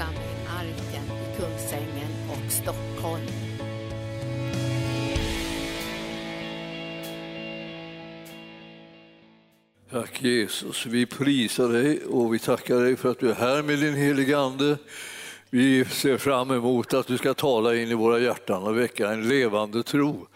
församling Arken i Kungsängen och Stockholm. Tack Jesus, vi prisar dig och vi tackar dig för att du är här med din heliga Ande. Vi ser fram emot att du ska tala in i våra hjärtan och väcka en levande tro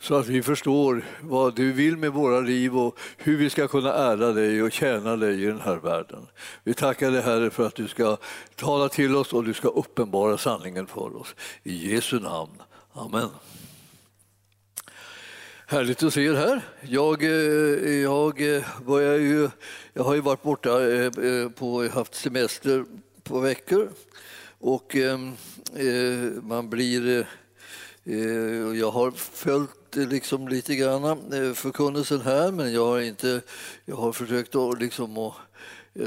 så att vi förstår vad du vill med våra liv och hur vi ska kunna ära dig och tjäna dig i den här världen. Vi tackar dig Herre för att du ska tala till oss och du ska uppenbara sanningen för oss. I Jesu namn. Amen. Härligt att se er här. Jag, eh, jag, eh, börjar ju, jag har ju varit borta eh, på haft semester på veckor och ehm, man blir... Eh, jag har följt eh, liksom lite grann eh, förkunnelsen här men jag har, inte, jag har försökt att, liksom att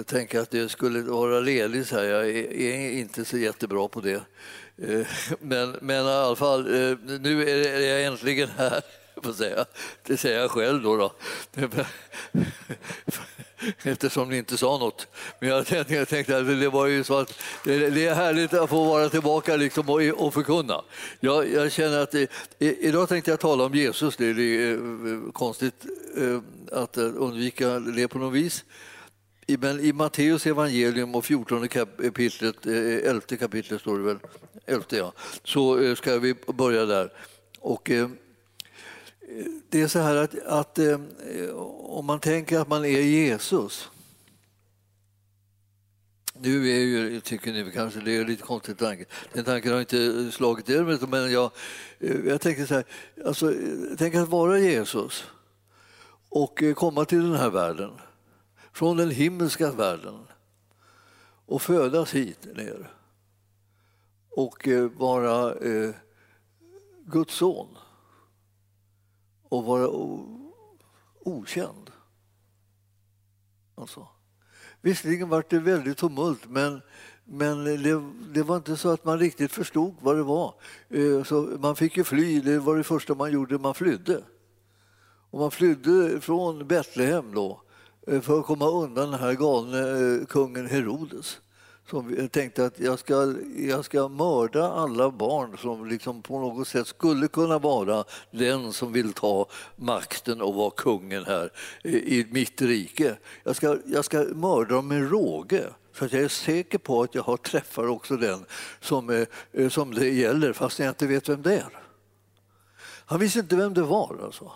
tänka att det skulle vara ledigt här. Jag är inte så jättebra på det. Men, men i alla fall, nu är jag äntligen här får säga. Det säger jag själv då. då. Eftersom ni inte sa något. Men jag tänkte, jag tänkte att det var ju så att det är härligt att få vara tillbaka liksom och, och förkunna. Jag, jag känner att det, idag tänkte jag tala om Jesus. Det är eh, konstigt eh, att eh, undvika det på något vis. Men i Matteus evangelium och 14 kapitlet, 11 kapitlet står det väl, 11 ja, så ska vi börja där. Och det är så här att, att eh, om man tänker att man är Jesus nu är ju, tycker ni kanske det är lite konstigt tanke. Den tanken har inte slagit er, men jag, eh, jag tänker så här, alltså, tänk att vara Jesus och eh, komma till den här världen, från den himmelska världen och födas hit ner och vara eh, Guds son och vara okänd. Alltså. Visserligen var det väldigt tumult, men, men det, det, var inte så att man riktigt förstod vad det var. Eh, så man fick ju fly, det var det första man gjorde, man flydde. Och man flydde från Betlehem då, eh, för att komma undan den här galne eh, kungen Herodes som tänkte att jag ska, jag ska mörda alla barn som liksom på något sätt skulle kunna vara den som vill ta makten och vara kungen här i mitt rike. Jag ska, jag ska mörda dem med råge. Så att jag är säker på att jag har träffar också den som, eh, som det gäller fast jag inte vet vem det är. Han visste inte vem det var. Alltså.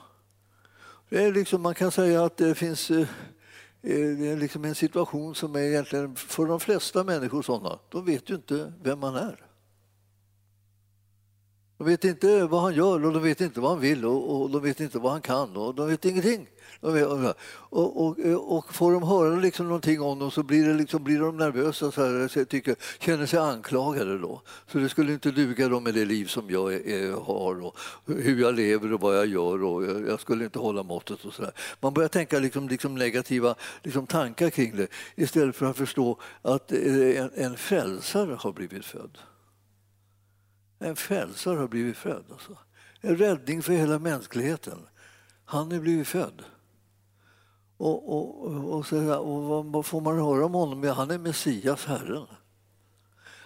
Det är liksom, man kan säga att det finns eh, Eh, det är liksom en situation som är egentligen för de flesta människor sådana. De vet ju inte vem man är. De vet inte vad han gör och de vet inte vad han vill och, och de vet inte vad han kan och de vet ingenting. Och, och, och får de höra liksom någonting om dem så blir, det liksom, blir de nervösa så här, tycker, känner sig anklagade. Då. Så det skulle inte duga dem med det liv som jag är, har och hur jag lever och vad jag gör. Och jag skulle inte hålla måttet. och så där. Man börjar tänka liksom, liksom negativa liksom tankar kring det istället för att förstå att eh, en, en frälsare har blivit född. En frälsare har blivit född. Alltså. En räddning för hela mänskligheten. Han är blivit född. Och, och, och, så, och vad får man höra om honom? Ja, han är Messias, Herren.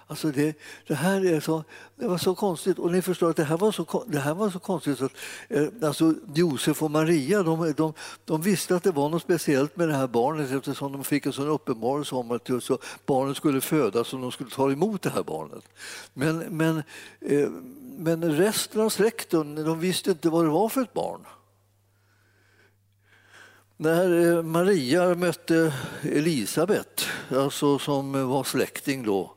Alltså det, det här är så, det var så konstigt. Och ni förstår att det här var så, det här var så konstigt. Att, eh, alltså Josef och Maria de, de, de, visste att det var något speciellt med det här barnet eftersom de fick en sån uppenbarelse om att så barnet skulle födas och de skulle ta emot det här barnet. Men, men, eh, men resten av släkten de visste inte vad det var för ett barn. När eh, Maria mötte Elisabet, alltså som eh, var släkting då,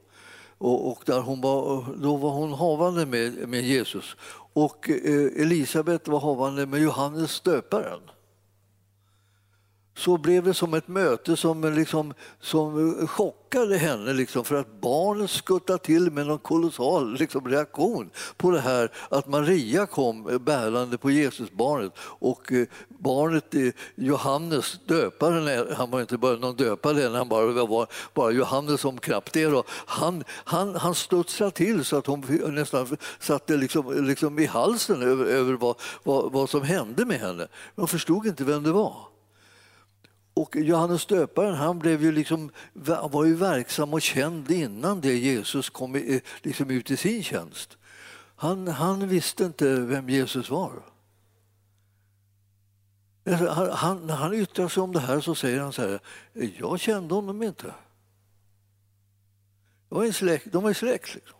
och, och där hon var, då var hon havande med, med Jesus. Och eh, Elisabet var havande med Johannes döparen så blev det som ett möte som, eh, liksom, som eh, chockade henne liksom, för att barnet skuttade till med någon kolossal liksom, reaktion på det här att Maria kom eh, bärande på Jesusbarnet och barnet Johannes, döparen, han var inte bara någon döpare än, han bara var bara Johannes som knappt det. Då. Han, han, han studsade till så att hon nästan satte liksom, liksom i halsen över, över vad, vad, vad som hände med henne. Hon förstod inte vem det var och Johannes döparen han blev ju liksom, var ju verksam och känd innan det Jesus kom liksom ut i sin tjänst. Han, han visste inte vem Jesus var. Alltså, han, han, när han yttrar sig om det här så säger han så här, jag kände honom inte. De var en släkt. De var släkt liksom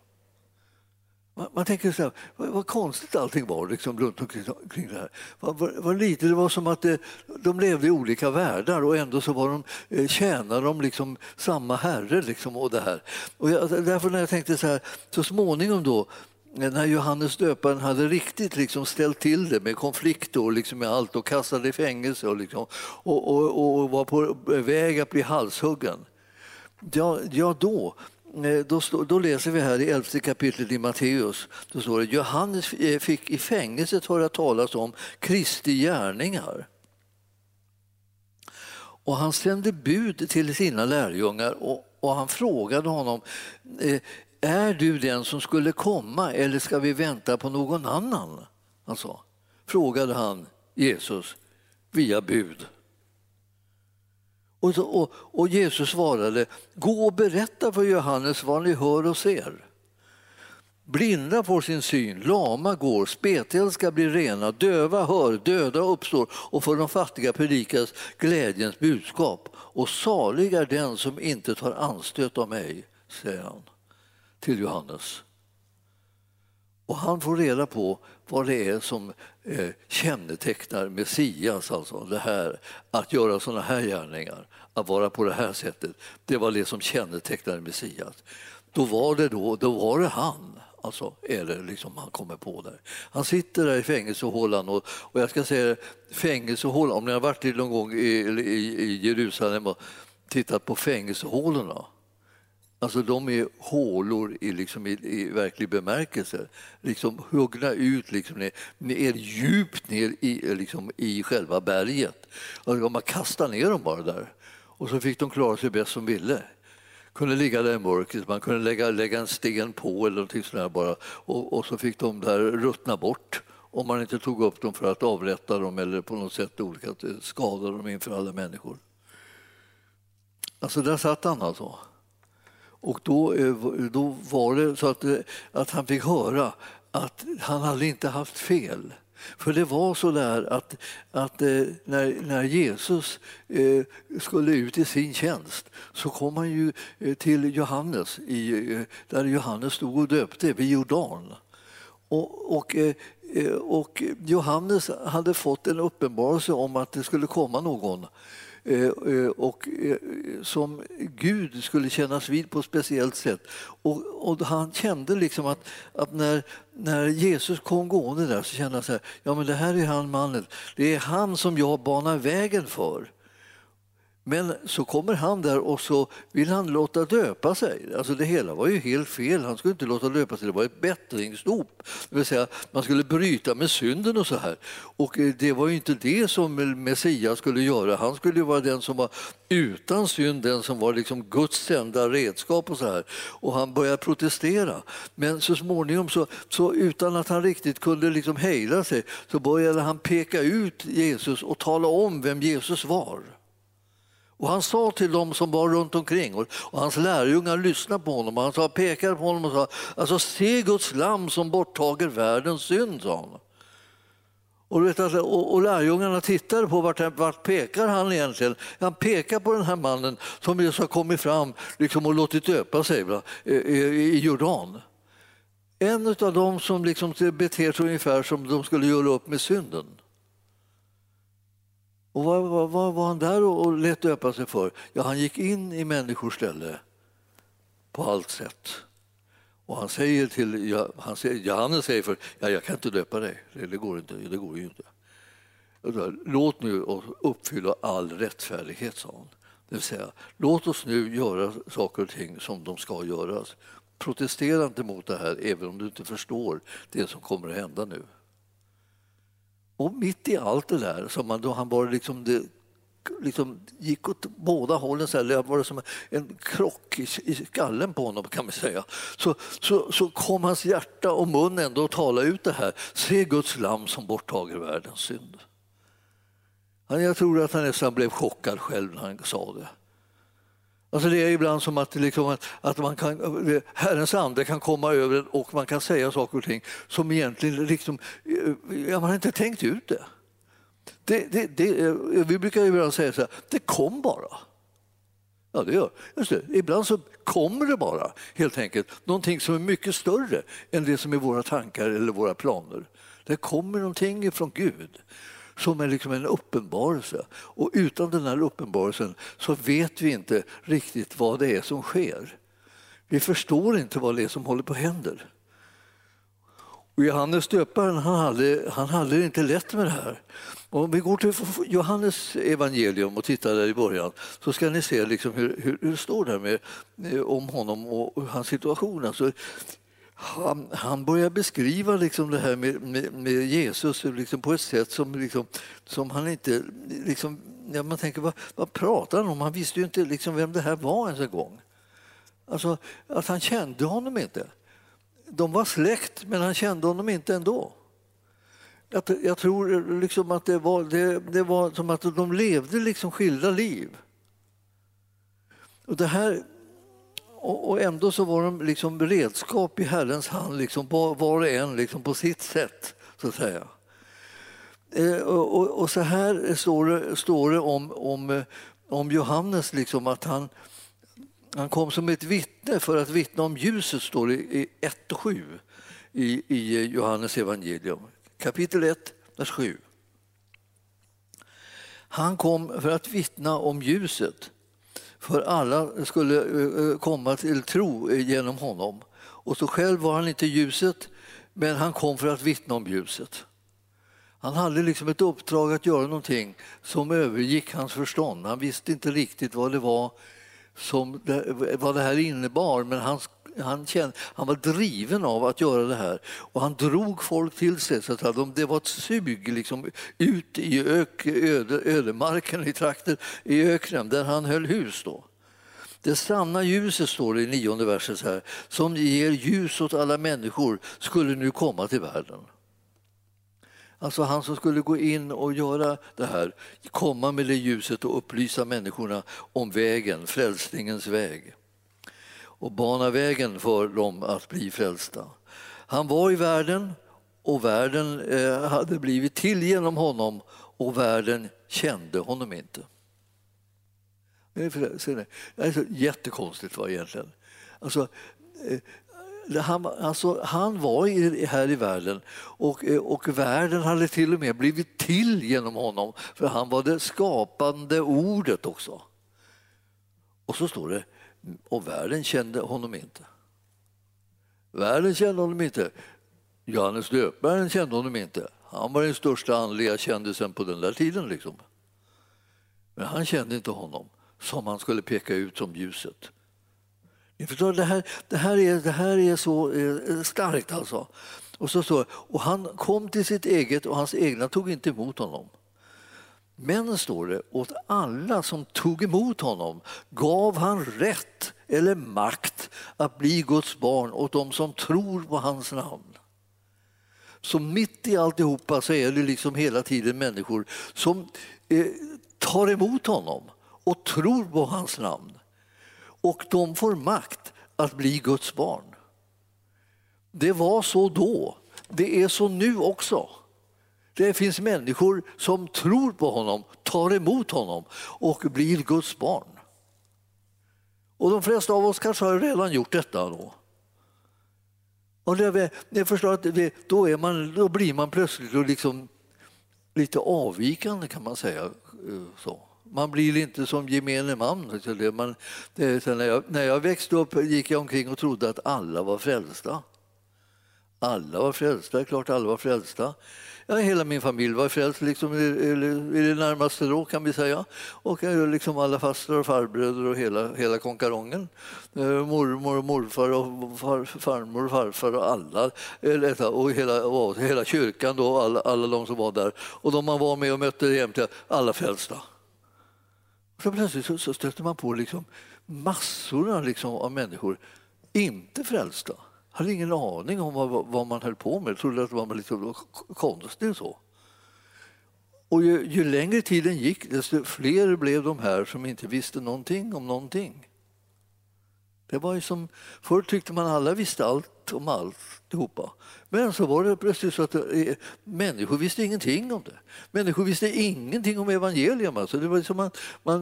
man, man, tänker så här, vad, vad, konstigt allting var liksom, runt omkring, det här. Vad, vad, vad lite, det var som att det, de levde i olika världar och ändå så var de, eh, tjänade de liksom samma herre. Liksom, och det här. Och jag, alltså, därför när jag tänkte så här, så småningom då eh, när Johannes döparen hade riktigt liksom ställt till det med konflikter och liksom med allt och kastade i fängelse och, liksom, och, och, och var på väg att bli halshuggen. Ja, ja då, då, då, läser vi här i elfte kapitlet i Matteus. Då står det Johannes eh, fick i fängelset höra talas om Kristi gärningar. Och han sände bud till sina lärjungar och, och han frågade honom eh, är du den som skulle komma eller ska vi vänta på någon annan? Alltså, frågade han Jesus via bud. Och, så, och, och, Jesus svarade, gå och berätta för Johannes vad ni hör och ser. Blinda får sin syn, lama går, spetälska blir rena, döva hör, döda uppstår och för de fattiga predikas glädjens budskap. Och salig är den som inte tar anstöt av mig, säger han till Johannes. Och han får reda på vad det är som eh, kännetecknar Messias, alltså det här att göra sådana här gärningar, att vara på det här sättet. Det var det som kännetecknade Messias. Då var det, då, då var det han. Alltså är det liksom han kommer på där. Han sitter där i fängelsehålan och, och jag ska säga fängelsehålan, om ni har varit någon gång i, i, i Jerusalem och tittat på fängelsehålorna Alltså de är hålor i, liksom, i, i verklig bemärkelse. Liksom huggna ut liksom, ner, ner, djupt ner i, liksom, i själva berget. Alltså, man kastade ner dem bara där. Och så fick de klara sig bäst som ville. kunde ligga där i mörkret, man kunde lägga, lägga en sten på eller någonting sådär bara. Och, och så fick de där ruttna bort om man inte tog upp dem för att avrätta dem eller på något sätt olika, skada dem inför alla människor. Alltså där satt han alltså. Och då, eh, då var det så att, eh, att han fick höra att han hade inte haft fel. För det var så där att, att eh, när, när Jesus skulle ut i sin tjänst så kom han ju till Johannes, i, där Johannes stod och döpte vid Jordan. Och, och, och Johannes hade fått en uppenbarelse om att det skulle komma någon Eh, eh, och eh, som Gud skulle kännas vid på ett speciellt sätt. Och, och han kände liksom att, att, när, när Jesus kom gående där så kände han så här, ja men det här är han mannen, det är han som jag banar vägen för. Men så kommer han där och så vill han låta döpa sig. Alltså det hela var ju helt fel. Han skulle inte låta döpa sig. Det var ett bättringsdop. Det vill säga man skulle bryta med synden och så här. Och eh, det var ju inte det som Messias skulle göra. Han skulle ju vara den som var utan synd, den som var liksom Guds sända redskap och så här. Och han började protestera. Men så småningom, så, så utan att han riktigt kunde liksom hejda sig, så började han peka ut Jesus och tala om vem Jesus var. Och han sa till dem som var runt omkring och, och hans lärjungar lyssnade på honom. Och han sa, pekade på honom och sa, alltså, se Guds lam som borttager världens synd, sa han. Och, vet, och, och lärjungarna tittade på vart, vart pekar han egentligen? Han pekar på den här mannen som just har kommit fram liksom, och låtit döpa sig va, i, i Jordan. En av dem som liksom beter sig ungefär som de skulle göra upp med synden. Och vad, vad, vad var han där och, och lät döpa sig för? Ja, han gick in i människors ställe på allt sätt. Och han säger till han säger, Johannes säger för ja, jag kan inte döpa dig, det, det går inte, det går ju inte. Låt nu oss uppfylla all rättfärdighet, sa han. Det vill säga, låt oss nu göra saker och ting som de ska göras. Protestera inte mot det här, även om du inte förstår det som kommer att hända nu. Och mitt i allt det där, som man, då han bara liksom, det, liksom gick åt båda hållen, så här, det var som en krock i, i skallen på honom kan man säga. Så, så, så kom hans hjärta och mun ändå att tala ut det här. Se Guds lam som borttager världens synd. Jag tror att han nästan blev chockad själv när han sa det. Alltså det är ibland som att, liksom, att man kan, Herrens ande kan komma över och man kan säga saker och ting som egentligen liksom, eh, ja, man har inte tänkt ut det. det, det, det eh, vi brukar ibland säga så här, det kom bara. Ja, det gör Just det. Ibland så kommer det bara helt enkelt någonting som är mycket större än det som är våra tankar eller våra planer. Det kommer någonting från Gud som är liksom en uppenbarelse. Och utan den här uppenbarelsen så vet vi inte riktigt vad det är som sker. Vi förstår inte vad det är som håller på att hända. Och Johannes döparen han hade, han hade det inte lätt med det här. Om vi går till Johannes evangelium och tittar där i början så ska ni se liksom hur, hur, hur det står där med, eh, om honom och hans situation. Alltså, han, han börjar beskriva liksom det här med, med, med Jesus liksom på ett sätt som, liksom, som han inte... Liksom, ja, man tänker, vad, vad pratar han om? Han visste ju inte liksom vem det här var ens en gång. Alltså, att han kände honom inte. De var släkt, men han kände honom inte ändå. Jag, jag tror liksom att det var, det, det var som att de levde liksom skilda liv. Och det här och, ändå så var de liksom redskap i Herrens hand, liksom, var och en liksom på sitt sätt. så att säga. Eh, och, och, så här står det, står det om, om, eh, om Johannes, liksom, att han, han kom som ett vittne för att vittna om ljuset, står det i 1 och 7 i, i Johannes evangelium. Kapitel 1, vers 7. Han kom för att vittna om ljuset för alla skulle eh, eh, komma till tro eh, genom honom. Och så själv var han inte ljuset, men han kom för att vittna om ljuset. Han hade liksom ett uppdrag att göra någonting som övergick hans förstånd. Han visste inte riktigt vad det var som vad det här innebar, men han, han, kände, han var driven av att göra det här. Och han drog folk till sig. Så att de, det var ett sug liksom, ut i ök, öde, ödemarken i trakten i öknen där han höll hus. Då. Det sanna ljuset, står det i nionde versen, här, som ger ljus åt alla människor, skulle nu komma till världen. Alltså han som skulle gå in och göra det här, komma med det ljuset och upplysa människorna om vägen, frälsningens väg och bana vägen för dem att bli frälsta. Han var i världen och världen eh, hade blivit till genom honom och världen kände honom inte. Det är jättekonstigt var egentligen. Alltså, eh, han, alltså, han var här i världen och, eh, och världen hade till och med blivit till genom honom för han var det skapande ordet också. Och så står det, och världen kände honom inte. Världen kände honom inte. Johannes döparen kände honom inte. Han var den största andliga kändisen på den där tiden. Liksom. Men han kände inte honom som han skulle peka ut som ljuset. Ni förstår, det här, det här, är, det här är så eh, starkt alltså. Och, så står, och han kom till sitt eget och hans egna tog inte emot honom. Men, står det, åt alla som tog emot honom gav han rätt eller makt att bli Guds barn åt dem som tror på hans namn. Så mitt i alltihopa så är det liksom hela tiden människor som eh, tar emot honom och tror på hans namn. Och de får makt att bli Guds barn. Det var så då. Det är så nu också. Det finns människor som tror på honom, tar emot honom och blir Guds barn. Och de flesta av oss kanske har redan gjort detta. Då. Och det, jag förstår att det, då, är man, då blir man plötsligt liksom lite avvikande kan man säga. Eh, så. Man blir inte som gemene man. man det, när, jag, när jag växte upp gick jag omkring och trodde att alla var frälsta. Alla var frälsta, klart alla var frälsta. Ja, hela min familj var frälst liksom, i, det närmaste då kan vi säga. Och eh, liksom alla fastrar och farbröder och hela, hela konkarongen. Eh, mormor och morfar och far, farmor och farfar och alla. Eh, och hela, och hela kyrkan då, alla, alla de som var där. Och de man var med och mötte jämt, alla frälsta. Så plötsligt så, så stötte man på liksom massorna liksom av människor, inte frälsta. Hade ingen aning om vad, vad man höll på med, trodde att det var lite konstigt. Så. Och ju, ju längre tiden gick, desto fler blev de här som inte visste någonting om någonting. Det var ju som, förr tyckte man alla visste allt om allt alltihopa. Men så var det plötsligt så att eh, människor visste ingenting om det. Människor visste ingenting om evangelium. Alltså det var liksom man,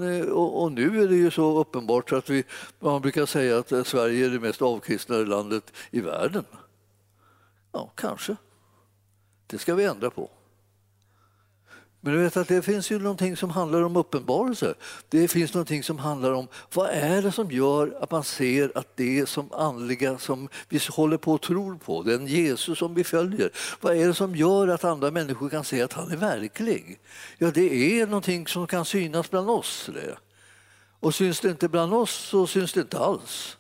eh, man, och, nu är det ju så uppenbart att vi, man brukar säga att eh, Sverige är det mest avkristnade landet i världen. Ja, kanske. Det ska vi ändra på. Men du vet att det finns ju någonting som handlar om uppenbarelse. Det finns någonting som handlar om vad är det som gör att man ser att det som andliga som vi håller på och tror på, den Jesus som vi följer, vad är det som gör att andra människor kan se att han är verklig? Ja, det är någonting som kan synas bland oss. Det. Och syns det inte bland oss så syns det inte alls.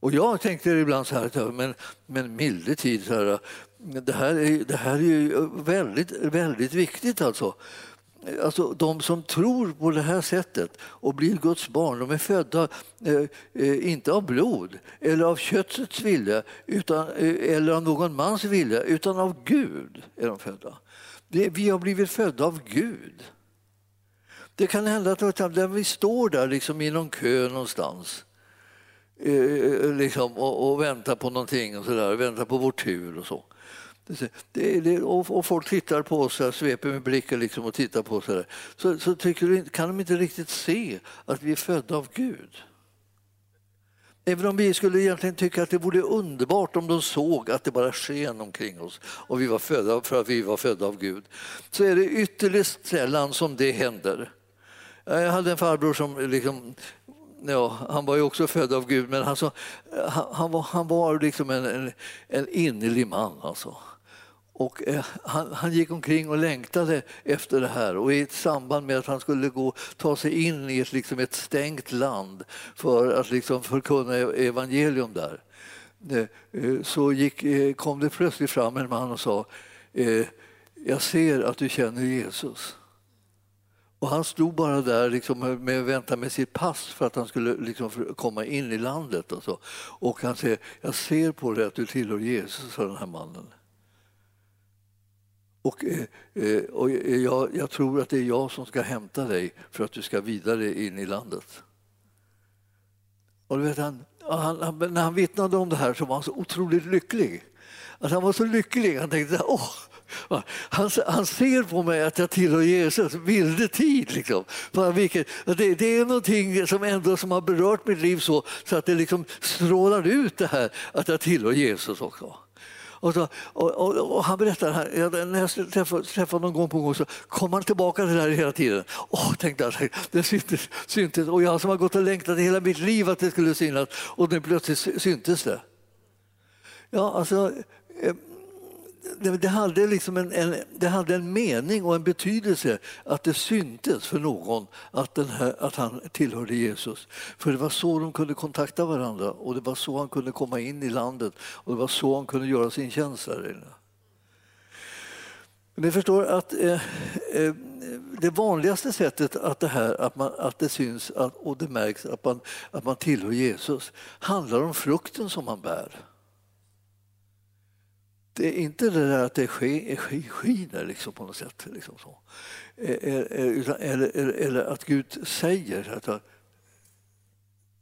Och jag tänkte ibland så här, men, men milde tid, så här, det, här är, det här är ju eh, väldigt, väldigt viktigt alltså. Alltså, de som tror på det här sättet och blir Guds barn, de är födda eh, eh inte av blod eller av köttets vilja utan, eh, eller av någon mans vilja, utan av Gud är de födda. Det, vi har blivit födda av Gud. Det kan hända att vi står där liksom i någon kö någonstans Eh, eh liksom, och, och väntar på någonting och så där, väntar på vår tur och så. Det, det, och, och, folk tittar på oss, sveper med blicken liksom och tittar på oss. Så, så, så tycker, kan de inte riktigt se att vi är födda av Gud. Även om vi skulle egentligen tycka att det vore underbart om de såg att det bara sken omkring oss och vi var födda för att vi var födda av Gud, så är det ytterligt sällan som det händer. Jag hade en farbror som liksom ja, han var ju också född av Gud, men alltså, han, han, var, han var liksom en, en, en innerlig man. Alltså. Och eh, han, han, gick omkring och längtade efter det här och i samband med att han skulle gå, ta sig in i ett, liksom ett stängt land för att liksom förkunna e-, evangelium där eh, eh, så gick, eh, kom det plötsligt fram en man och sa eh, jag ser att du känner Jesus. Och han stod bara där liksom med och väntade med sitt pass för att han skulle liksom komma in i landet. Och, så. och han säger, jag ser på dig att du tillhör Jesus, sa den här mannen. Och, eh, eh, och jag, jag, tror att det är jag som ska hämta dig för att du ska vidare in i landet. Och du vet, han, han, när han vittnade om det här så var han så otroligt lycklig. Att han var så lycklig. Han tänkte åh, han, han ser på mig att jag tillhör Jesus, vilde tid. Liksom. Det, det, är någonting som ändå som har berört mitt liv så, så att det liksom strålar ut det här att jag tillhör Jesus också. Och, så, och, och, och, han berättar, här, när jag träffade, träffade honom gång på gång så kom han tillbaka till det här hela tiden. Åh, tänkte jag, det syntes, syntes. Och jag som har gått och längtat hela mitt liv att det skulle synas och nu plötsligt syntes det. Ja, alltså, eh, det, det, hade liksom en, en, det hade en mening och en betydelse att det syntes för någon att, den här, att han tillhörde Jesus. För det var så de kunde kontakta varandra och det var så han kunde komma in i landet och det var så han kunde göra sin tjänst där inne. Ni förstår att eh, eh, det vanligaste sättet att det, här, att, man, att det syns att, och det märks att man, att man tillhör Jesus handlar om frukten som man bär. Det är inte det där att det skiner liksom på något sätt. Liksom så. Eller, eller, eller, att Gud säger att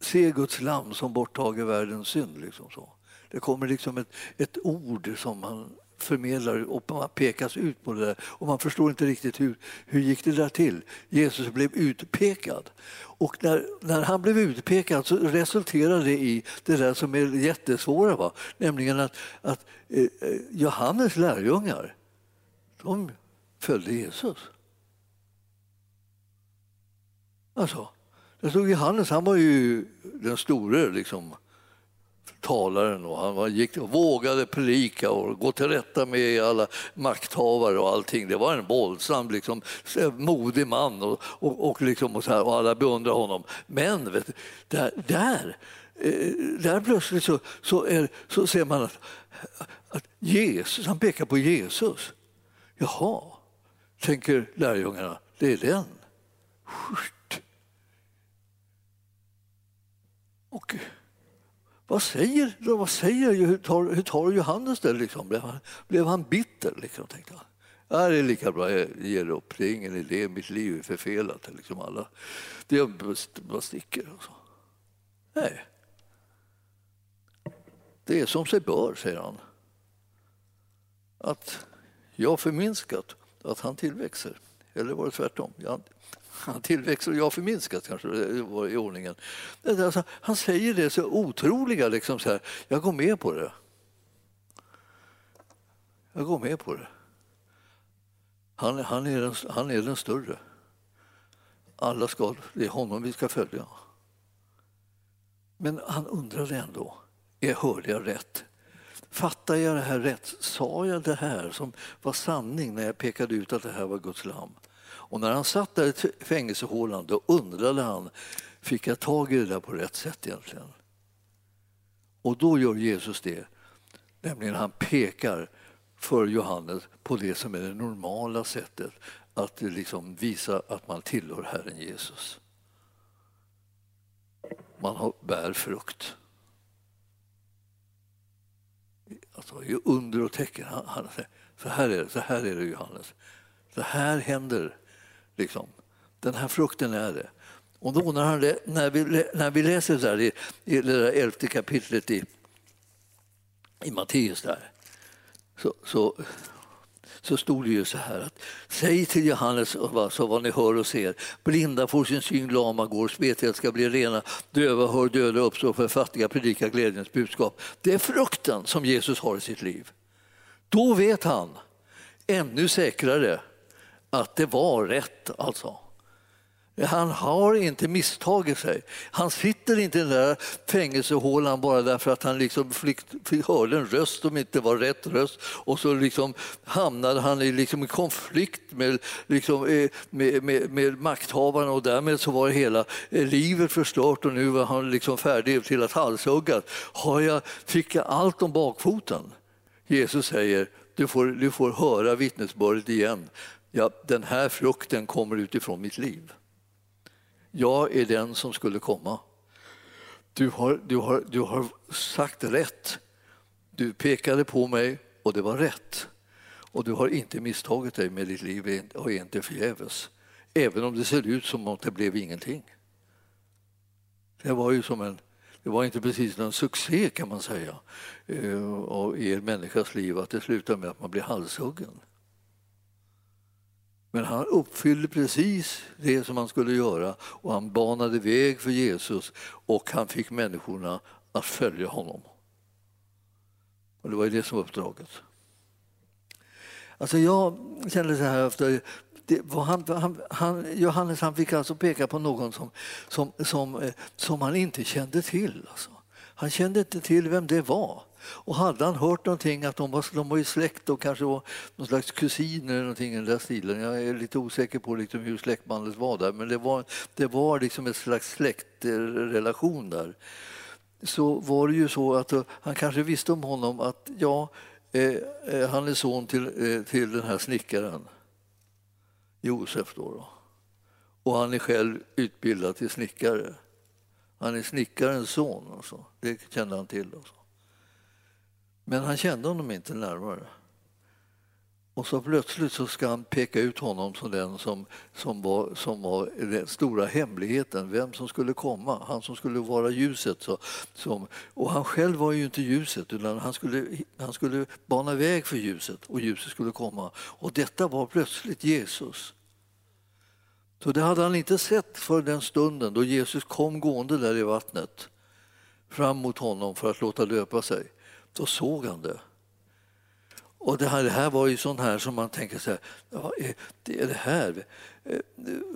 se Guds lam som borttager världens synd. Liksom så. Det kommer liksom ett, ett ord som man förmedlar och man pekas ut på det där. Och man förstår inte riktigt hur, hur gick det där till. Jesus blev utpekad. Och när, när han blev utpekad så resulterade det i det där som är jättesvåra. Va? Nämligen att, att eh, eh Johannes lärjungar, de följde Jesus. Alltså, det stod Johannes, han var ju den store liksom, talaren och han var, gick och vågade predika och gå till rätta med alla makthavare och allting. Det var en våldsam, liksom, eh, modig man och, och, och, liksom, och, så här, och alla beundrade honom. Men vet du, där, där, eh, där plötsligt så, så, är, så ser man att, att Jesus, han pekar på Jesus. Jaha, tänker lärjungarna, det är den. Och vad säger, vad säger hur, tar, hur tar Johannes det? Liksom? Blev, han, blev han bitter? Liksom, tänkte han. Det är lika bra, jag ger upp. Det är ingen idé, mitt liv är förfelat. Liksom alla. Det är bara sticker. Och så. Nej. Det är som sig bör, säger han. Att jag förminskat, att han tillväxer. Eller var det tvärtom? Tillväxt och jag förminskat, kanske eh, var i ordningen. Alltså, han säger det så otroliga, liksom så här, jag går med på det. Jag går med på det. Han, han, är, den, han är den större. Alla ska, det är honom vi ska följa. Men han undrade ändå, är, hörde jag rätt? Fattar jag det här rätt? Sa jag det här som var sanning när jag pekade ut att det här var Guds lam? Och när han satt där i fängelsehålan då undrade han, fick jag tag i det där på rätt sätt egentligen? Och då gör Jesus det, nämligen han pekar för Johannes på det som är det normala sättet att liksom visa att man tillhör Herren Jesus. Man har, bär frukt. Alltså, under och tecken. Han, han, så, här är det, så här är det, Johannes. Så här händer liksom. Den här frukten är det. Och då när, han, när, vi, när vi läser det där i, i det där elfte kapitlet i, i Matteus där, så, så, så stod det ju så här att säg till Johannes så vad ni hör och ser. Blinda får sin syn, lama går, spetälska ska bli rena, döva hör, döda uppstår, för fattiga predika glädjens budskap. Det är frukten som Jesus har i sitt liv. Då vet han, ännu säkrare, att det var rätt alltså. Han har inte misstagit sig. Han sitter inte i den där fängelsehålan bara därför att han liksom flykt, fick hörde en röst som inte var rätt röst och så liksom hamnade han i liksom konflikt med, liksom, eh, med, med, med makthavarna och därmed så var hela eh, livet förstört och nu var han liksom färdig till att halshuggas. Har jag, fick jag allt om bakfoten? Jesus säger du får, du får höra vittnesbördet igen. Ja, den här frukten kommer utifrån mitt liv. Jag är den som skulle komma. Du har, du har, du har sagt rätt. Du pekade på mig och det var rätt. Och du har inte misstagit dig med ditt liv och är inte förgäves. Även om det ser ut som att det blev ingenting. Det var ju som en det var inte precis någon succé kan man säga eh, i en människas liv att det slutar med att man blir halshuggen. Men han uppfyllde precis det som han skulle göra och han banade väg för Jesus och han fick människorna att följa honom. Och det var ju det som var uppdraget. Alltså jag kände så här efter det var han, han, han, Johannes han fick alltså peka på någon som, som, som, eh, som han inte kände till. Alltså. Han kände inte till vem det var. Och hade han hört någonting att de var, de var ju släkt och kanske var någon slags kusiner eller någonting i den där stilen. Jag är lite osäker på liksom hur släktbandet var där men det var, det var liksom ett slags släktrelation där. Så var det ju så att eh, han kanske visste om honom att ja, eh, eh, han är son till, eh, till den här snickaren, Josef. Då, då. Och han är själv utbildad till snickare. Han är snickarens son, alltså. det kände han till. Alltså. Men han kände honom inte närmare. Och så plötsligt så ska han peka ut honom som den som, som, var, som var den stora hemligheten, vem som skulle komma, han som skulle vara ljuset. Så, som, och han själv var ju inte ljuset, utan han skulle, han skulle bana väg för ljuset och ljuset skulle komma. Och detta var plötsligt Jesus. Så det hade han inte sett för den stunden då Jesus kom gående där i vattnet fram mot honom för att låta löpa sig. Då såg han det. Och det här, det här var ju sånt här som man tänker så här, ja, det är det här? Eh,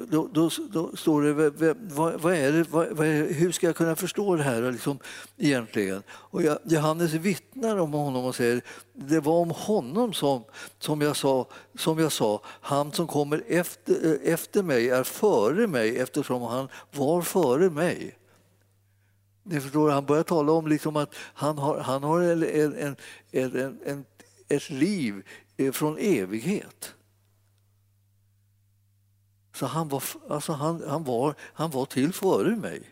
då, då, då står det, vad, vad är det vad, vad är, hur ska jag kunna förstå det här liksom, egentligen? Och jag, Johannes vittnar om honom och säger, det var om honom som, som, jag sa, som jag sa, han som kommer efter, eh, efter mig är före mig eftersom han var före mig. Ni förstår, han börjar tala om liksom att han har, han har en, en, en, en, ett liv eh, från evighet. Så han var, alltså han, han, var, han var till före mig.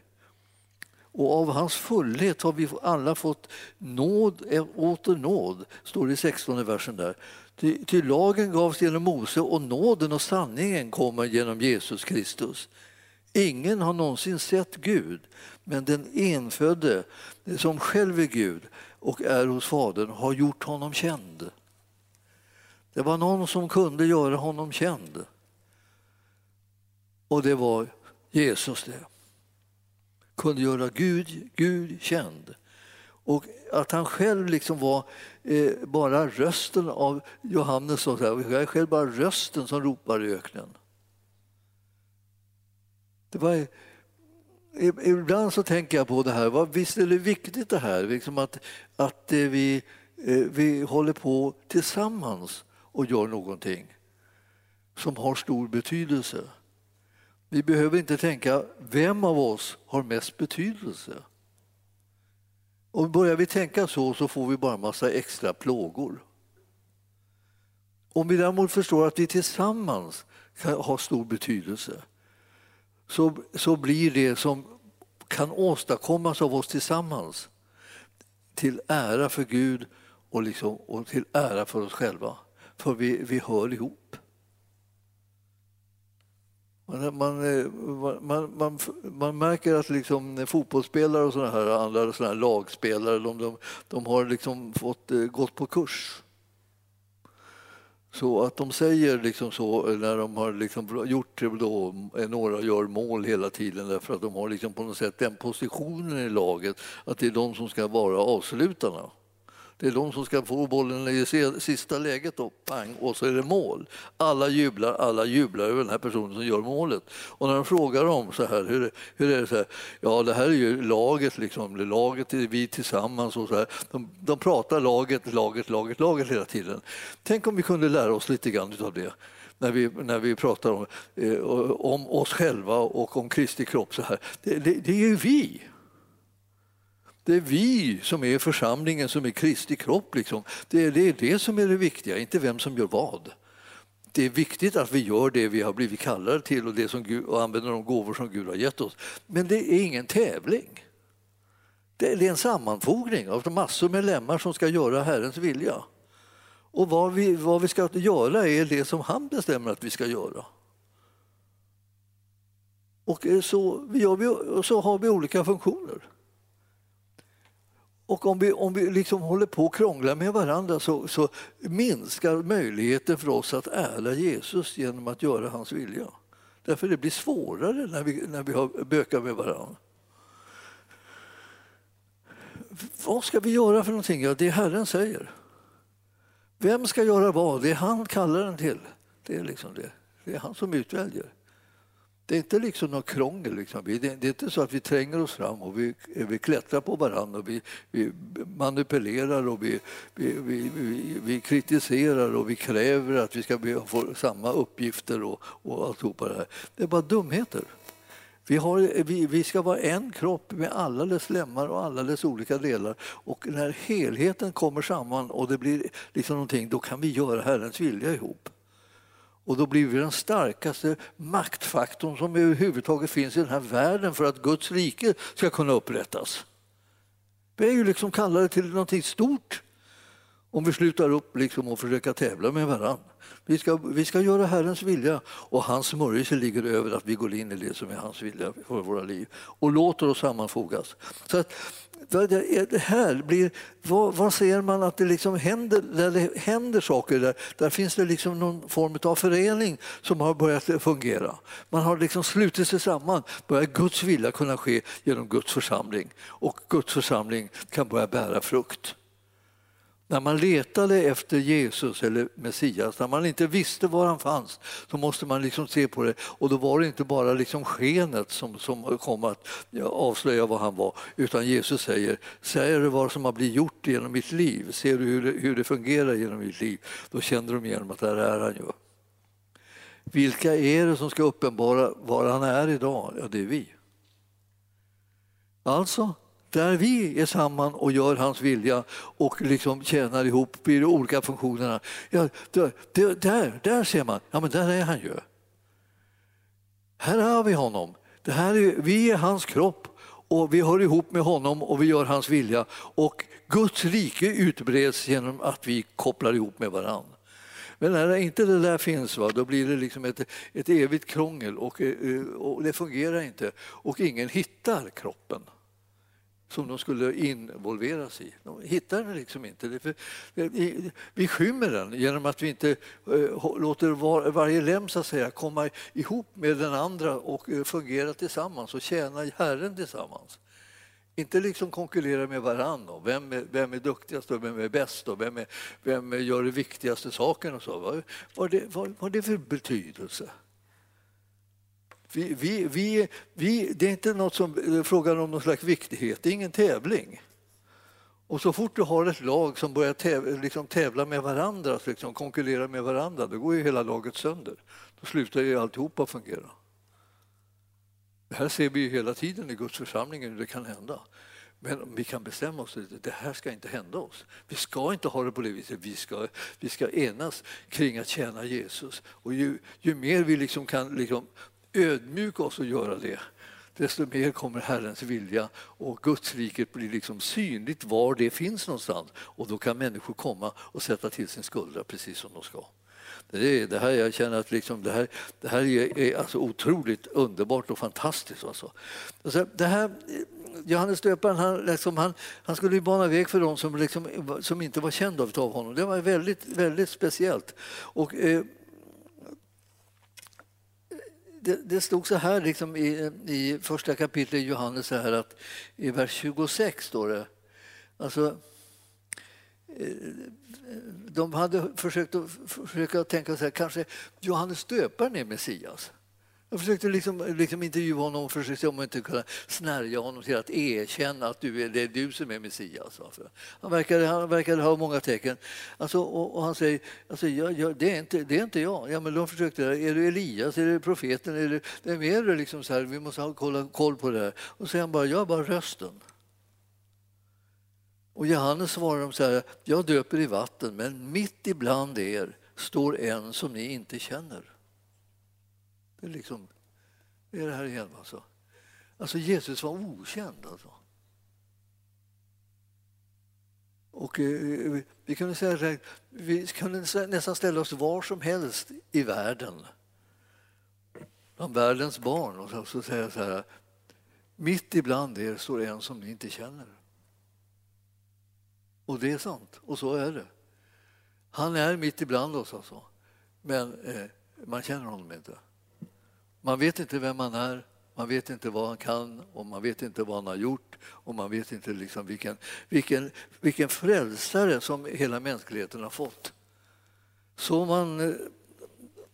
Och av hans fullhet har vi alla fått nåd eh, åter nåd, står det i 16 versen där. Ty, ty lagen gavs genom Mose och nåden och sanningen kommer genom Jesus Kristus. Ingen har någonsin sett Gud, men den enfödde som själv är Gud och är hos Fadern har gjort honom känd. Det var någon som kunde göra honom känd. Och det var Jesus det. Kunde göra Gud, Gud känd. Och att han själv liksom var eh, bara rösten av Johannes, så jag är själv bara rösten som ropar i öknen. Det var, ibland så tänker jag på det här, visst är det viktigt det här, liksom att, att vi, eh, vi håller på tillsammans och gör någonting som har stor betydelse. Vi behöver inte tänka vem av oss har mest betydelse. Och börjar vi tänka så så får vi bara massa extra plågor. Om vi däremot förstår att vi tillsammans kan ha stor betydelse så, så blir det som kan åstadkommas av oss tillsammans till ära för Gud och, liksom, och till ära för oss själva. För vi, vi hör ihop. Man, man, eh, man, man, märker att liksom fotbollsspelare och såna här andra såna här lagspelare de, de, de har liksom fått eh, gått på kurs. Så att de säger liksom så när de har liksom gjort det då, eh, några gör mål hela tiden därför att de har liksom på något sätt den positionen i laget att det är de som ska vara avslutarna. Det är de som ska få bollen i sista läget då, pang, och så är det mål. Alla jublar, alla jublar över den här personen som gör målet. Och när de frågar dem så här, hur, hur är det så här? Ja, det här är ju laget, liksom. laget är vi tillsammans och så här. De, de pratar laget, laget, laget, laget hela tiden. Tänk om vi kunde lära oss lite grann av det när vi, när vi pratar om, eh, om oss själva och om Kristi kropp. Så här. Det, det, det är ju vi. Det är vi som är församlingen, som är Kristi kropp. Liksom. Det, är, det är det som är det viktiga, inte vem som gör vad. Det är viktigt att vi gör det vi har blivit kallade till och, det som Gud, och använder de gåvor som Gud har gett oss. Men det är ingen tävling. Det är en sammanfogning av massor med lemmar som ska göra Herrens vilja. Och vad vi, vad vi ska göra är det som han bestämmer att vi ska göra. Och så, gör vi, så har vi olika funktioner. Och om vi, om vi liksom håller på och krånglar med varandra så, så minskar möjligheten för oss att ära Jesus genom att göra hans vilja. Därför det blir svårare när vi, när vi har bökar med varandra. Vad ska vi göra för någonting? Ja, det Herren säger. Vem ska göra vad? Det är han kallar den till. Det är, liksom det. det är han som utväljer. Det är inte liksom något krångel. Liksom. Det är inte så att vi tränger oss fram och vi, vi klättrar på varandra och vi, vi manipulerar och vi, vi, vi, vi, kritiserar och vi kräver att vi ska få samma uppgifter och, och alltihopa det här. Det är bara dumheter. Vi, har, vi, vi, ska vara en kropp med alla dess lemmar och alla dess olika delar. Och när helheten kommer samman och det blir liksom någonting, då kan vi göra Herrens vilja ihop. Och då blir vi den starkaste maktfaktorn som överhuvudtaget finns i den här världen för att Guds rike ska kunna upprättas. Vi är ju liksom kallade till någonting stort om vi slutar upp liksom och försöka tävla med varandra. Vi ska, vi ska göra Herrens vilja och hans smörjelse ligger över att vi går in i det som är hans vilja för våra liv och låter oss sammanfogas. Så att, det här blir, vad, vad ser man att det liksom händer, där det händer saker? Där, där finns det liksom någon form av förening som har börjat fungera. Man har liksom slutit sig samman, börjar Guds vilja kunna ske genom Guds församling och Guds församling kan börja bära frukt. När man letade efter Jesus eller Messias, när man inte visste var han fanns, så måste man liksom se på det. Och då var det inte bara liksom skenet som, som kom att avslöja vad han var, utan Jesus säger, säger du vad som har blivit gjort genom mitt liv? Ser du hur det, hur det fungerar genom mitt liv? Då känner de igenom att det här är han ju. Vilka är det som ska uppenbara var han är idag? Ja, det är vi. Alltså, där vi är samman och gör hans vilja och liksom tjänar ihop i de olika funktionerna. Ja, där, där, där ser man, ja men där är han ju. Här har vi honom. Det här är, vi är hans kropp och vi hör ihop med honom och vi gör hans vilja. Och Guds rike utbreds genom att vi kopplar ihop med varandra. Men när inte det där finns, va, då blir det liksom ett, ett evigt krångel och, eh, och det fungerar inte. Och ingen hittar kroppen som de skulle involveras i. De hittar den liksom inte. Vi skymmer den genom att vi inte eh, låter var, varje lem så att säga, komma ihop med den andra och eh, fungera tillsammans och tjäna Herren tillsammans. Inte liksom konkurrera med varandra. Vem är, vem är duktigast och vem är bäst och vem, är, vem gör de viktigaste sakerna? Och så. Vad, vad, det, vad, vad det för betydelse? Vi, vi, vi, vi, det är inte något som frågan om någon slags viktighet, det är ingen tävling. Och så fort du har ett lag som börjar tävla, liksom tävla med varandra, liksom konkurrera med varandra, då går ju hela laget sönder. Då slutar ju alltihopa fungera. Det här ser vi ju hela tiden i Guds församling hur det kan hända. Men vi kan bestämma oss att det här ska inte hända oss. Vi ska inte ha det på det viset. Vi ska, vi ska enas kring att tjäna Jesus. Och ju, ju mer vi liksom kan liksom ödmjuka oss och göra det, desto mer kommer Herrens vilja och Guds riket blir liksom synligt var det finns någonstans. Och då kan människor komma och sätta till sin skuldra precis som de ska. Det, är, det här, jag känner att liksom det här, det här är, är alltså otroligt underbart och fantastiskt. Alltså. alltså det här, Johannes döparen han, liksom, han, han skulle bana väg för dem som, liksom, som inte var kända av honom. Det var väldigt, väldigt speciellt. Och, eh, det, det, stod så här liksom i, i första kapitlet i Johannes, så här att i vers 26 står det alltså, eh, de hade försökt att, försöka tänka så här, kanske Johannes döparen är Messias. Jag försökte liksom, liksom intervjua honom och försökte om jag inte kunde snärja honom till att erkänna att du är, det är du som är Messias. Han verkade, han verkade ha många tecken. Alltså, och, och han säger alltså, jag, jag, det, är inte, det är inte jag. Ja, men de försökte, är du Elias, är du profeten, är du, vem är du? Liksom så här, vi måste ha koll, koll på det här. Och så säger han bara, jag är bara rösten. Och Johannes svarar dem så här, jag döper i vatten, men mitt ibland er står en som ni inte känner. Det är, liksom, det är det här igen. Alltså. alltså Jesus var okänd. Alltså. Och, eh, eh vi kunde säga vi kunde nästan ställa oss var som helst i världen. Bland världens barn och så säga så här. Mitt ibland er står en som ni inte känner. Och det är sant, och så är det. Han är mitt ibland oss alltså. Men eh, man känner honom inte. Man vet inte vem han är, man vet inte vad han kan och man vet inte vad han har gjort och man vet inte liksom vilken, vilken, vilken frälsare som hela mänskligheten har fått. Så man eh,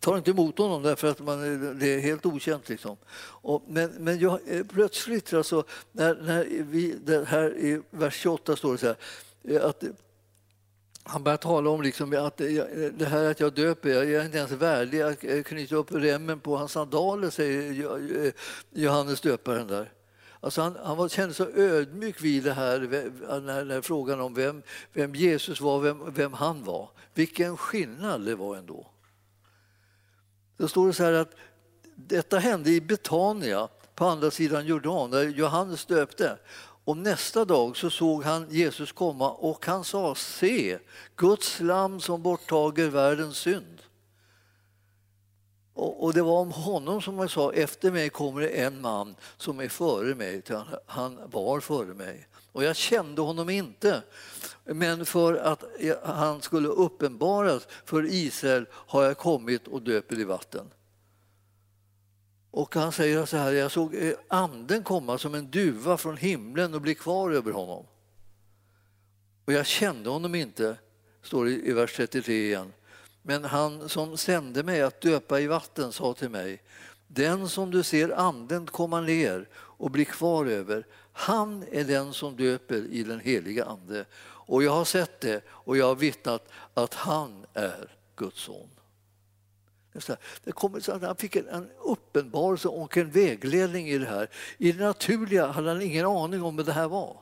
tar inte emot honom därför att man, eh, det är helt okänt. Liksom. Och, men men jag, eh, plötsligt, alltså, när, när vi, här i vers 28 står det så här, att han börjar tala om liksom att eh, eh, det här att jag döper, jag är inte ens värdig att eh, knyta upp remmen på hans sandaler, säger Johannes döparen där. Alltså han, han var, kände sig ödmjuk vid det här, när, när frågan om vem, vem Jesus var, vem, vem han var. Vilken skillnad det var ändå. Då står det så här att detta hände i Betania på andra sidan Jordan, där Johannes döpte. Och nästa dag så såg han Jesus komma och han sa se, Guds lam som borttager världens synd. Och, och det var om honom som jag sa, efter mig kommer det en man som är före mig, han var före mig. Och jag kände honom inte, men för att han skulle uppenbaras för Israel har jag kommit och döper i vatten. Och han säger så här, jag såg eh, anden komma som en duva från himlen och bli kvar över honom. Och jag kände honom inte, står det i vers 33 igen. Men han som sände mig att döpa i vatten sa till mig, den som du ser anden komma ner och bli kvar över, han är den som döper i den heliga Ande. Och jag har sett det och jag har vittnat att han är Guds son. Det kom, så han fick en uppenbarelse och en vägledning i det här. I det naturliga hade han ingen aning om vad det här var.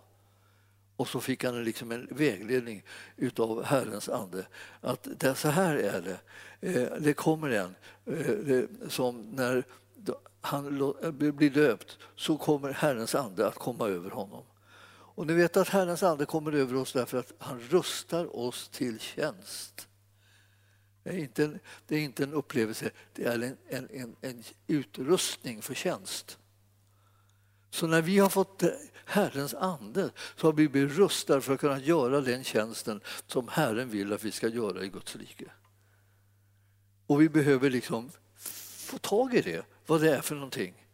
Och så fick han liksom en vägledning utav Herrens ande. Att det, så här är det. Eh, det kommer en eh, som när han eh, blir döpt så kommer Herrens ande att komma över honom. Och ni vet att Herrens ande kommer över oss därför att han rustar oss till tjänst. Det är inte en, det är inte en upplevelse, det är en, en, en, en utrustning för tjänst. Så när vi har fått eh, Herrens ande så har vi blivit rustade för att kunna göra den tjänsten som Herren vill att vi ska göra i Guds rike. Och vi behöver liksom få tag i det, vad det är för någonting.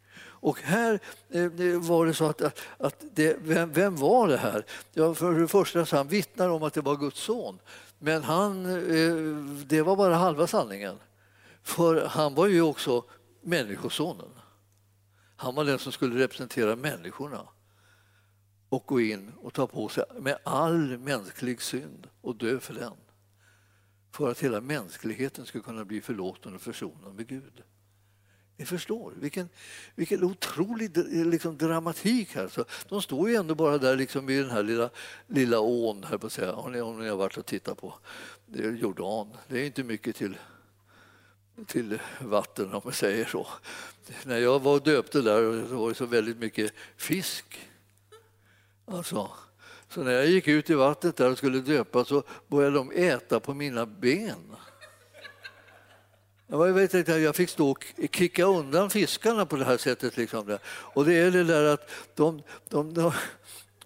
Och här eh, var det så att, att, att det, vem, vem var det här? Ja, för det första så han vittnar om att det var Guds son. Men han, eh, det var bara halva sanningen. För han var ju också människosonen. Han var den som skulle representera människorna och gå in och ta på sig med all mänsklig synd och dö för den. För att hela mänskligheten skulle kunna bli förlåten och försonad med Gud. Ni förstår vilken, vilken otrolig eh, liksom, dramatik här. Så de står ju ändå bara där liksom i den här lilla, lilla ån, här på att säga, om ni, om ni har varit och tittat på det är Jordan. Det är inte mycket till, till vatten om man säger så. När jag var och döpte där så var det så väldigt mycket fisk. Alltså, så när jag gick ut i vattnet där och skulle döpa så började de äta på mina ben. Jag, vet inte, jag fick stå och kicka undan fiskarna på det här sättet. Liksom. Och det är det där att de, de, de,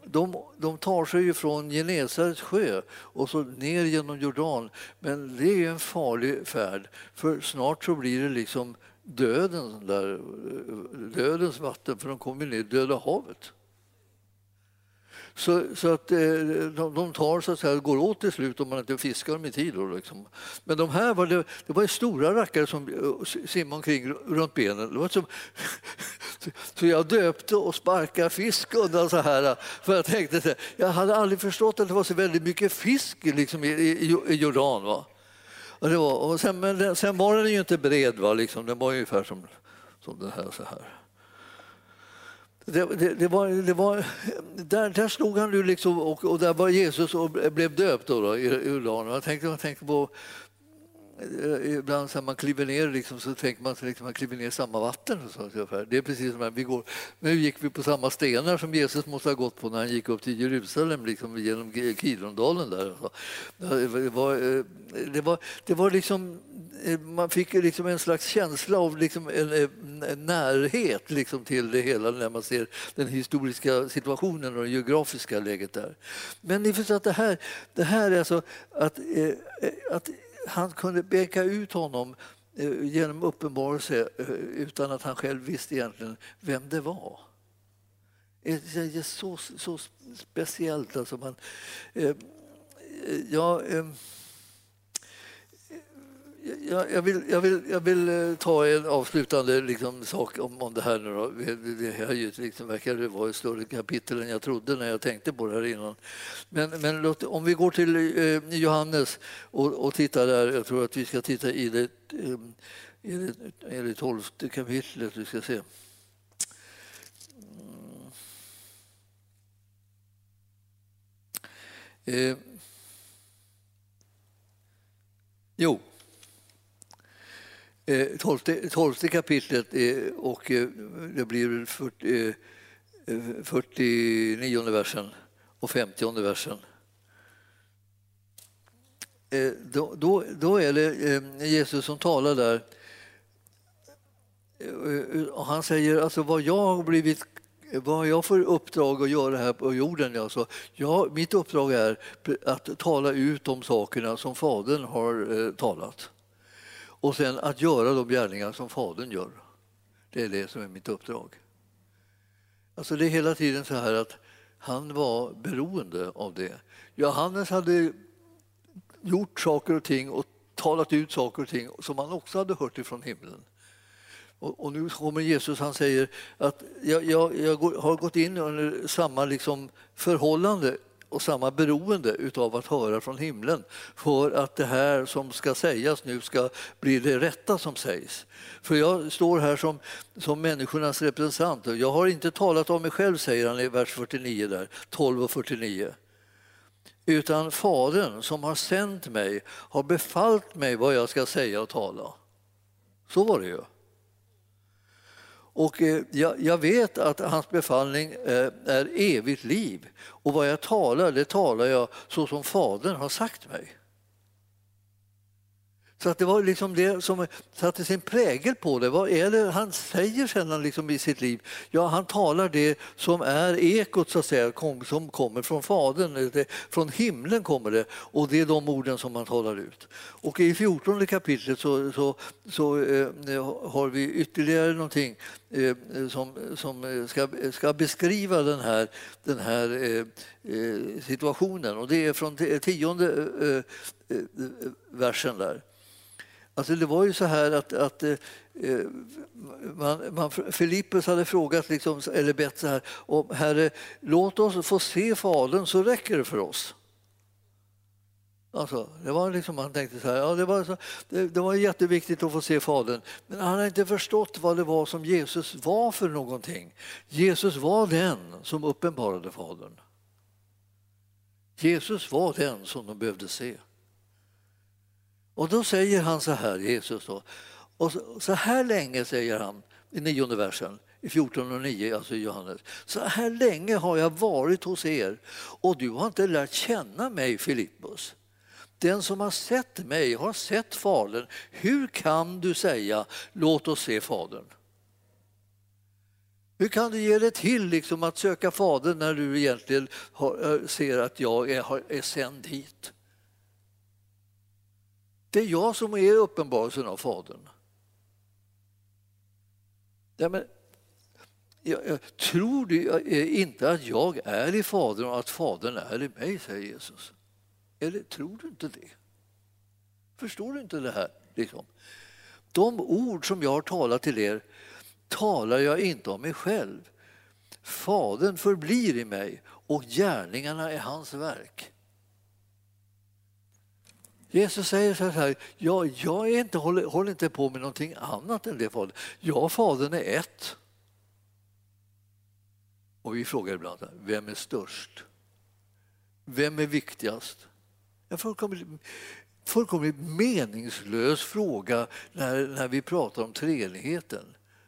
de, de tar sig ju från Genesarets sjö och så ner genom Jordan. Men det är en farlig färd, för snart så blir det liksom döden där, dödens vatten, för de kommer ner i Döda havet. Så, så att eh, de, de tar så att säga, går åt till slut om man inte fiskar dem i tid. Då, liksom. Men de här var det, det var ju stora rackare som eh, simmade omkring runt benen. Det var som, så jag döpte och sparkade fisk undan så här. För jag tänkte, så här, jag hade aldrig förstått att det var så väldigt mycket fisk liksom, i, i, i Jordan. Va? Och det var, och sen, men den, sen var den ju inte bred, va? Liksom, den var ungefär som, som den här. så här. Det, det, det var, det var, där, där slog han nu liksom och, och där var Jesus och blev döpt då, då, i Jordan. Jag tänkte, jag tänkte på Eh, ibland när man kliver ner liksom, så tänker man att liksom, man kliver ner i samma vatten. Och så, ungefär. det är precis som här, vi går, nu gick vi på samma stenar som Jesus måste ha gått på när han gick upp till Jerusalem liksom, genom Kidrondalen. Där. och så. Det var, eh, det var, det var liksom, eh, man fick liksom en slags känsla av liksom en, en närhet liksom till det hela när man ser den historiska situationen och det geografiska läget där. Men ni förstår att det här, det här är alltså att, att han kunde peka ut honom eh, genom uppenbarelse eh, utan att han själv visste egentligen vem det var. Det är så, så speciellt. Alltså man, eh, eh ja, eh, jag, jag, vill, jag, vill, jag vill eh, ta en avslutande liksom, sak om, om det här. Nu då. Det, här liksom, verkar det vara ett större kapitel än jag trodde när jag tänkte på det här innan. Men, men låt, om vi går till eh, Johannes och, och tittar där. Jag tror att vi ska titta i det, eh, i det, i det tolfte kapitlet. Vi ska se. Mm. Eh, jo, Eh, tolfte, tolfte kapitlet eh, och eh, det blir 40, 49 versen och 50 versen. Då, då, då är det Jesus som talar där. Och han säger alltså vad jag har blivit vad jag får uppdrag att göra här på jorden. Alltså, ja, mitt uppdrag är att tala ut de sakerna som Fadern har eh, talat och sen att göra de gärningar som Fadern gör. Det är det som är mitt uppdrag. Alltså det är hela tiden så här att han var beroende av det. Johannes hade gjort saker och ting och talat ut saker och ting som han också hade hört ifrån himlen. Och, och nu kommer Jesus han säger att jag, jag, jag har gått in under samma liksom förhållande och samma beroende utav att höra från himlen för att det här som ska sägas nu ska bli det rätta som sägs. För jag står här som, som människornas representant och jag har inte talat om mig själv, säger han i vers 49 där, 12 och 49 utan Fadern som har sänt mig har befallt mig vad jag ska säga och tala. Så var det ju. Och eh, jag, vet att hans befallning eh, är evigt liv. Och vad jag talar, det talar jag så som Fadern har sagt mig. Så att det var liksom det som satte sin prägel på det. Vad är det han säger sedan liksom i sitt liv? Ja, han talar det som är ekot så att säga, som kommer från Fadern. Från himlen kommer det och det är de orden som han talar ut. Och i 14 kapitlet så, så, så eh, har vi ytterligare någonting eh, som, som ska, ska beskriva den här, den här eh, eh situationen. Och det är från tionde eh, eh, versen där. Alltså det var ju så här att, att eh, eh, man, man, Filippus hade frågat, liksom, eller bett så här, om Herre, låt oss få se Fadern så räcker det för oss. Alltså, det var liksom, man tänkte så här, ja, det, var så, det, det, var jätteviktigt att få se Fadern, men han hade inte förstått vad det var som Jesus var för någonting. Jesus var den som uppenbarade Fadern. Jesus var den som de behövde se. Och då säger han så här, Jesus då, och så, här länge säger han i nionde versen, i 14 och 9, alltså Johannes. Så här länge har jag varit hos er och du har inte lärt känna mig, Filippus. Den som har sett mig har sett Fadern. Hur kan du säga låt oss se Fadern? Hur kan du ge dig till liksom, att söka Fadern när du egentligen har, eh, ser att jag är, är sänd hit? Det är jag som är uppenbarelsen av Fadern. Ja, men, jag, jag tror du eh, inte att jag är i Fadern och att Fadern är i mig, säger Jesus. Eller tror du inte det? Förstår du inte det här? Liksom? De ord som jag har talat till er talar jag inte om mig själv. Fadern förblir i mig och gärningarna är hans verk. Jesus säger så här, ja, jag är inte, håller, håller inte på med någonting annat än det Fadern. Jag och Fadern är ett. Och vi frågar ibland, vem är störst? Vem är viktigast? En fullkomligt, fullkomligt meningslös fråga när, när vi pratar om treenigheten.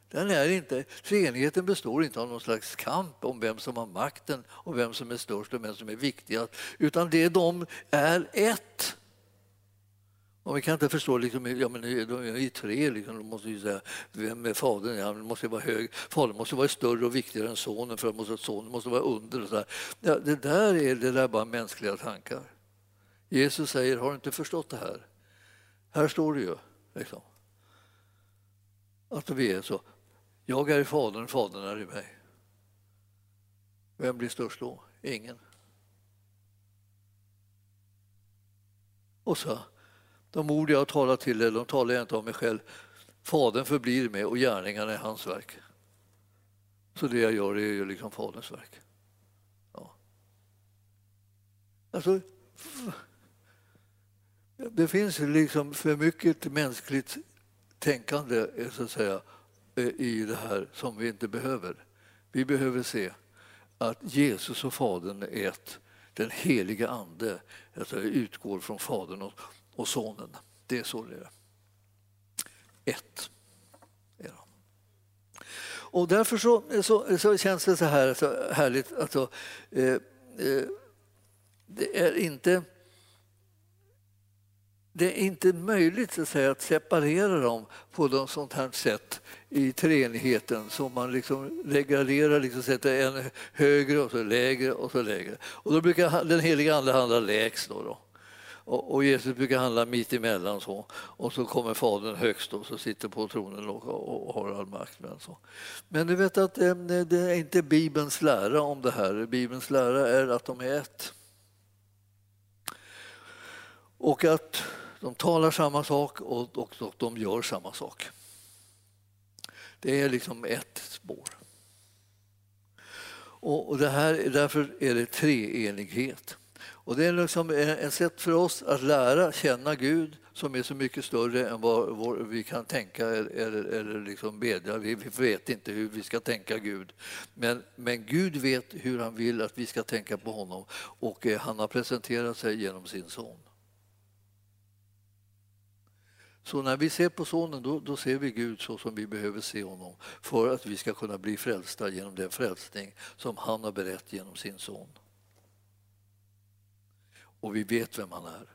Den är inte, treenigheten består inte av någon slags kamp om vem som har makten och vem som är störst och vem som är viktigast, utan det de är ett. Och vi kan inte förstå, liksom, ja, men de är ju tre, liksom, de måste ju säga vem är fadern? Ja, måste vara hög. Fadern måste vara större och viktigare än sonen för att måste, sonen måste vara under. Och så ja, det där är det där bara mänskliga tankar. Jesus säger, har du inte förstått det här? Här står det ju. Liksom. Att vi är så. Jag är i Fadern, Fadern är i mig. Vem blir störst då? Ingen. Och så de ord jag talar till er, de talar jag inte om mig själv. Fadern förblir med och gärningarna är hans verk. Så det jag gör är ju liksom Faderns verk. Ja. Alltså, det finns liksom för mycket mänskligt tänkande eh, så att säga, eh, i det här som vi inte behöver. Vi behöver se att Jesus och Fadern är ett. Den heliga Ande alltså, utgår från Fadern och Sonen. Det är så det är. Ett. Och därför så, så, så, känns det så här så härligt. Alltså, eh, eh, det är inte det är inte möjligt att, säga, att separera dem på något sånt här sätt i treenigheten som man liksom regraderar, liksom sätter en högre och så lägre och så lägre. Och då brukar den heliga Ande handla lägst. Då, då. Och, och Jesus brukar handla mitt emellan så. Och så kommer Fadern högst och så sitter på tronen och, och, och har all makt. Men, så. men du vet att eh, det, det är inte Bibelns lära om det här. Bibelns lära är att de är ett. Och att de talar samma sak och, och, och de gör samma sak. Det är liksom ett spår. Och, och det här, därför är det treenighet. Och det är liksom ett sätt för oss att lära känna Gud som är så mycket större än vad vi kan tänka eller, eller liksom bedja. Vi vet inte hur vi ska tänka Gud. Men, men Gud vet hur han vill att vi ska tänka på honom och eh, han har presenterat sig genom sin son. Så när vi ser på Sonen då, då ser vi Gud så som vi behöver se honom för att vi ska kunna bli frälsta genom den frälsning som han har berett genom sin son. Och vi vet vem han är.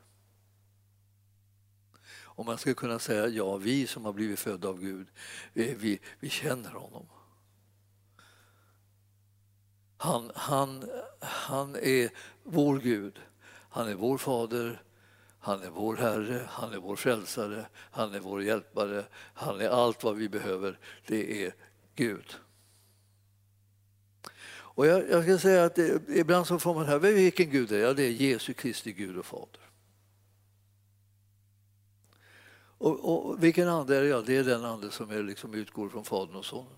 Om man ska kunna säga ja, vi som har blivit födda av Gud, eh, vi, vi känner honom. Han, han, han är vår Gud, han är vår fader, han är vår Herre, han är vår frälsare, han är vår hjälpare, han är allt vad vi behöver. Det är Gud. Och jag, jag ska säga att det, ibland så får man höra vilken Gud är Ja, det är Jesu Kristi Gud och Fader. Och, och vilken ande är det? Ja, det är den ande som är, liksom, utgår från Fadern och Sonen.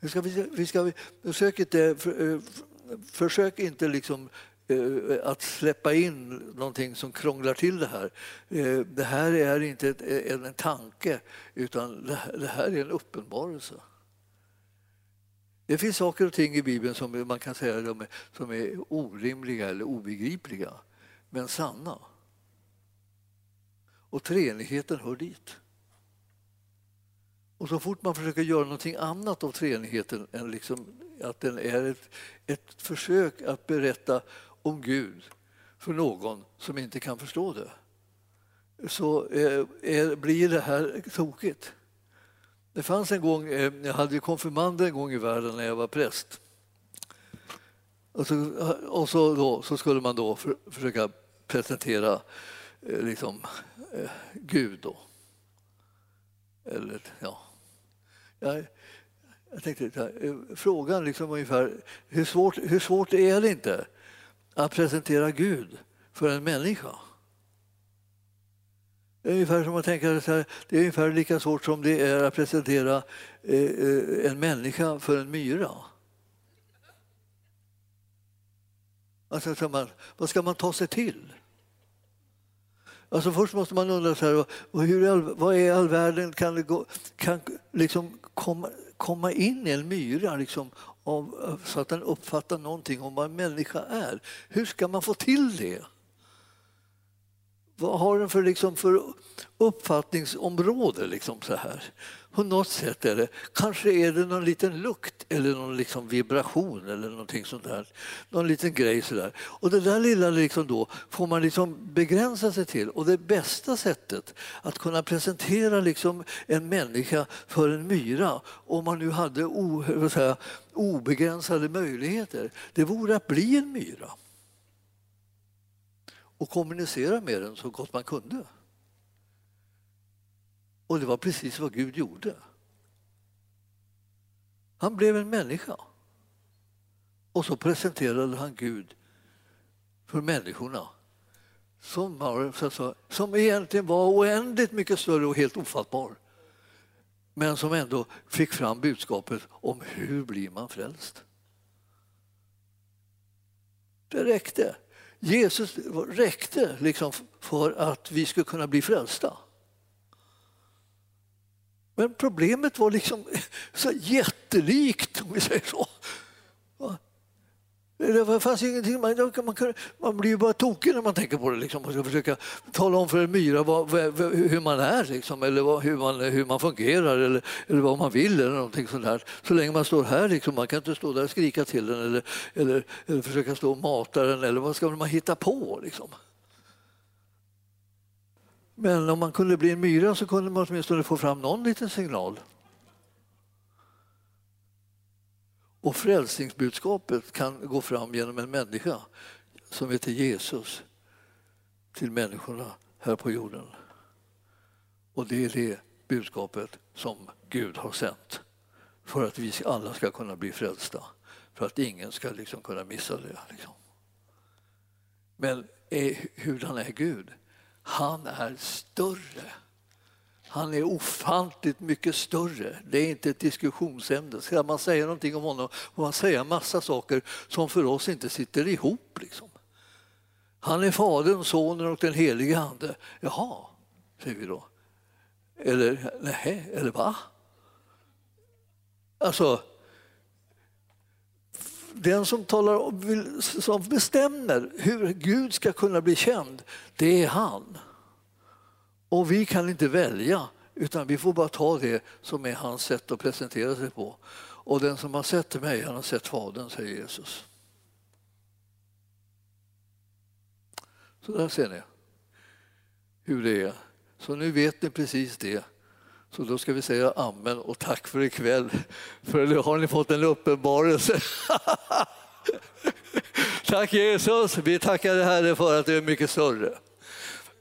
Vi ska, vi ska, försök inte, för, eh, försök inte liksom Eh, att släppa in någonting som krånglar till det här. Eh, det här är inte en tanke, utan det här är en uppenbarelse. Det finns saker och ting i Bibeln som man kan säga är, som är orimliga eller obegripliga, men sanna. Och treenigheten hör dit. Och så fort man försöker göra någonting annat av treenigheten än liksom att den är ett, ett försök att berätta om Gud för någon som inte kan förstå det så är, är, blir det här tokigt. Det fanns en gång, eh, jag hade konfirmander en gång i världen när jag var präst. Och så, eh, och så, då, så skulle man då för, försöka presentera eh, liksom, eh, Gud. Då. Eller, ja. Jag, jag tänkte, frågan liksom ungefär, hur svårt, hur svårt är det inte att presentera Gud för en människa. Det är ungefär som att tänka så här, det är ungefär lika svårt som det är att presentera eh, eh, en människa för en myra. Alltså, man, vad ska man ta sig till? Alltså först måste man undra så här, hur, vad i all världen kan, det gå, kan liksom komma, komma in i en myra liksom, av, så att den uppfattar någonting om vad en människa är. Hur ska man få till det? Vad har den för, liksom, för uppfattningsområde? Liksom så här? På något sätt är det, kanske är det någon liten lukt eller någon liksom vibration eller någonting sånt där. Någon liten grej sådär. Och det där lilla liksom då får man liksom begränsa sig till. Och det bästa sättet att kunna presentera liksom en människa för en myra, om man nu hade o, säga, obegränsade möjligheter, det vore att bli en myra och kommunicera med den så gott man kunde. Och det var precis vad Gud gjorde. Han blev en människa. Och så presenterade han Gud för människorna som, var, som egentligen var oändligt mycket större och helt ofattbar. Men som ändå fick fram budskapet om hur blir man frälst. Det räckte. Jesus räckte liksom för att vi skulle kunna bli frälsta. Men problemet var liksom så jättelikt, om vi säger så. Det fanns ingenting, man, man, man blir ju bara tokig när man tänker på det. Liksom. Man ska försöka tala om för en myra vad, hur man är, liksom, eller vad, hur, man, hur man fungerar eller, eller vad man vill. eller någonting sånt där. Så länge man står här, liksom, man kan inte stå där och skrika till den eller, eller, eller försöka stå och mata den. Eller vad ska man hitta på? Liksom? Men om man kunde bli en myra så kunde man åtminstone få fram någon liten signal. Och frälsningsbudskapet kan gå fram genom en människa som heter Jesus till människorna här på jorden. Och det är det budskapet som Gud har sänt för att vi alla ska kunna bli frälsta. För att ingen ska liksom kunna missa det. Liksom. Men är, hurdan är Gud? Han är större. Han är ofantligt mycket större. Det är inte ett diskussionsämne. Ska man säga någonting om honom får man säga massa saker som för oss inte sitter ihop. Liksom. Han är Fadern, Sonen och den helige Ande. Jaha, säger vi då. Eller nej, eller va? Alltså, den som, talar, som bestämmer hur Gud ska kunna bli känd, det är han. Och vi kan inte välja, utan vi får bara ta det som är hans sätt att presentera sig på. Och den som har sett mig, han har sett Fadern, säger Jesus. Så där ser ni hur det är. Så nu vet ni precis det. Så då ska vi säga amen och tack för ikväll. För nu har ni fått en uppenbarelse. tack Jesus, vi tackar dig Herre för att du är mycket större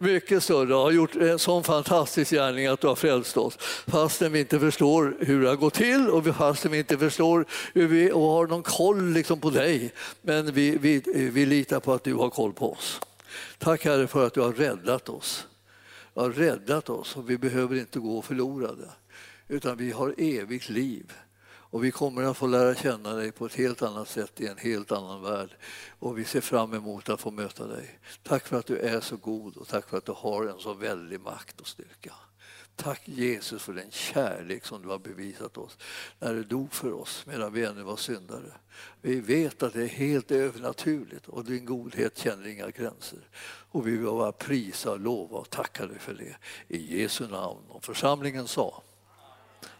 mycket större och har gjort en sån fantastisk gärning att du har frälst oss. Fastän vi inte förstår hur det har gått till och fastän vi inte förstår hur vi och har någon koll liksom på dig. Men vi, vi, vi litar på att du har koll på oss. Tack Herre för att du har räddat oss. Du har räddat oss och vi behöver inte gå förlorade utan vi har evigt liv. Och vi kommer att få lära känna dig på ett helt annat sätt i en helt annan värld. Och vi ser fram emot att få möta dig. Tack för att du är så god och tack för att du har en så väldig makt och styrka. Tack Jesus för den kärlek som du har bevisat oss när du dog för oss medan vi ännu var syndare. Vi vet att det är helt övernaturligt och din godhet känner inga gränser. Och vi vill bara prisa, lova och tacka dig för det. I Jesu namn. Och församlingen sa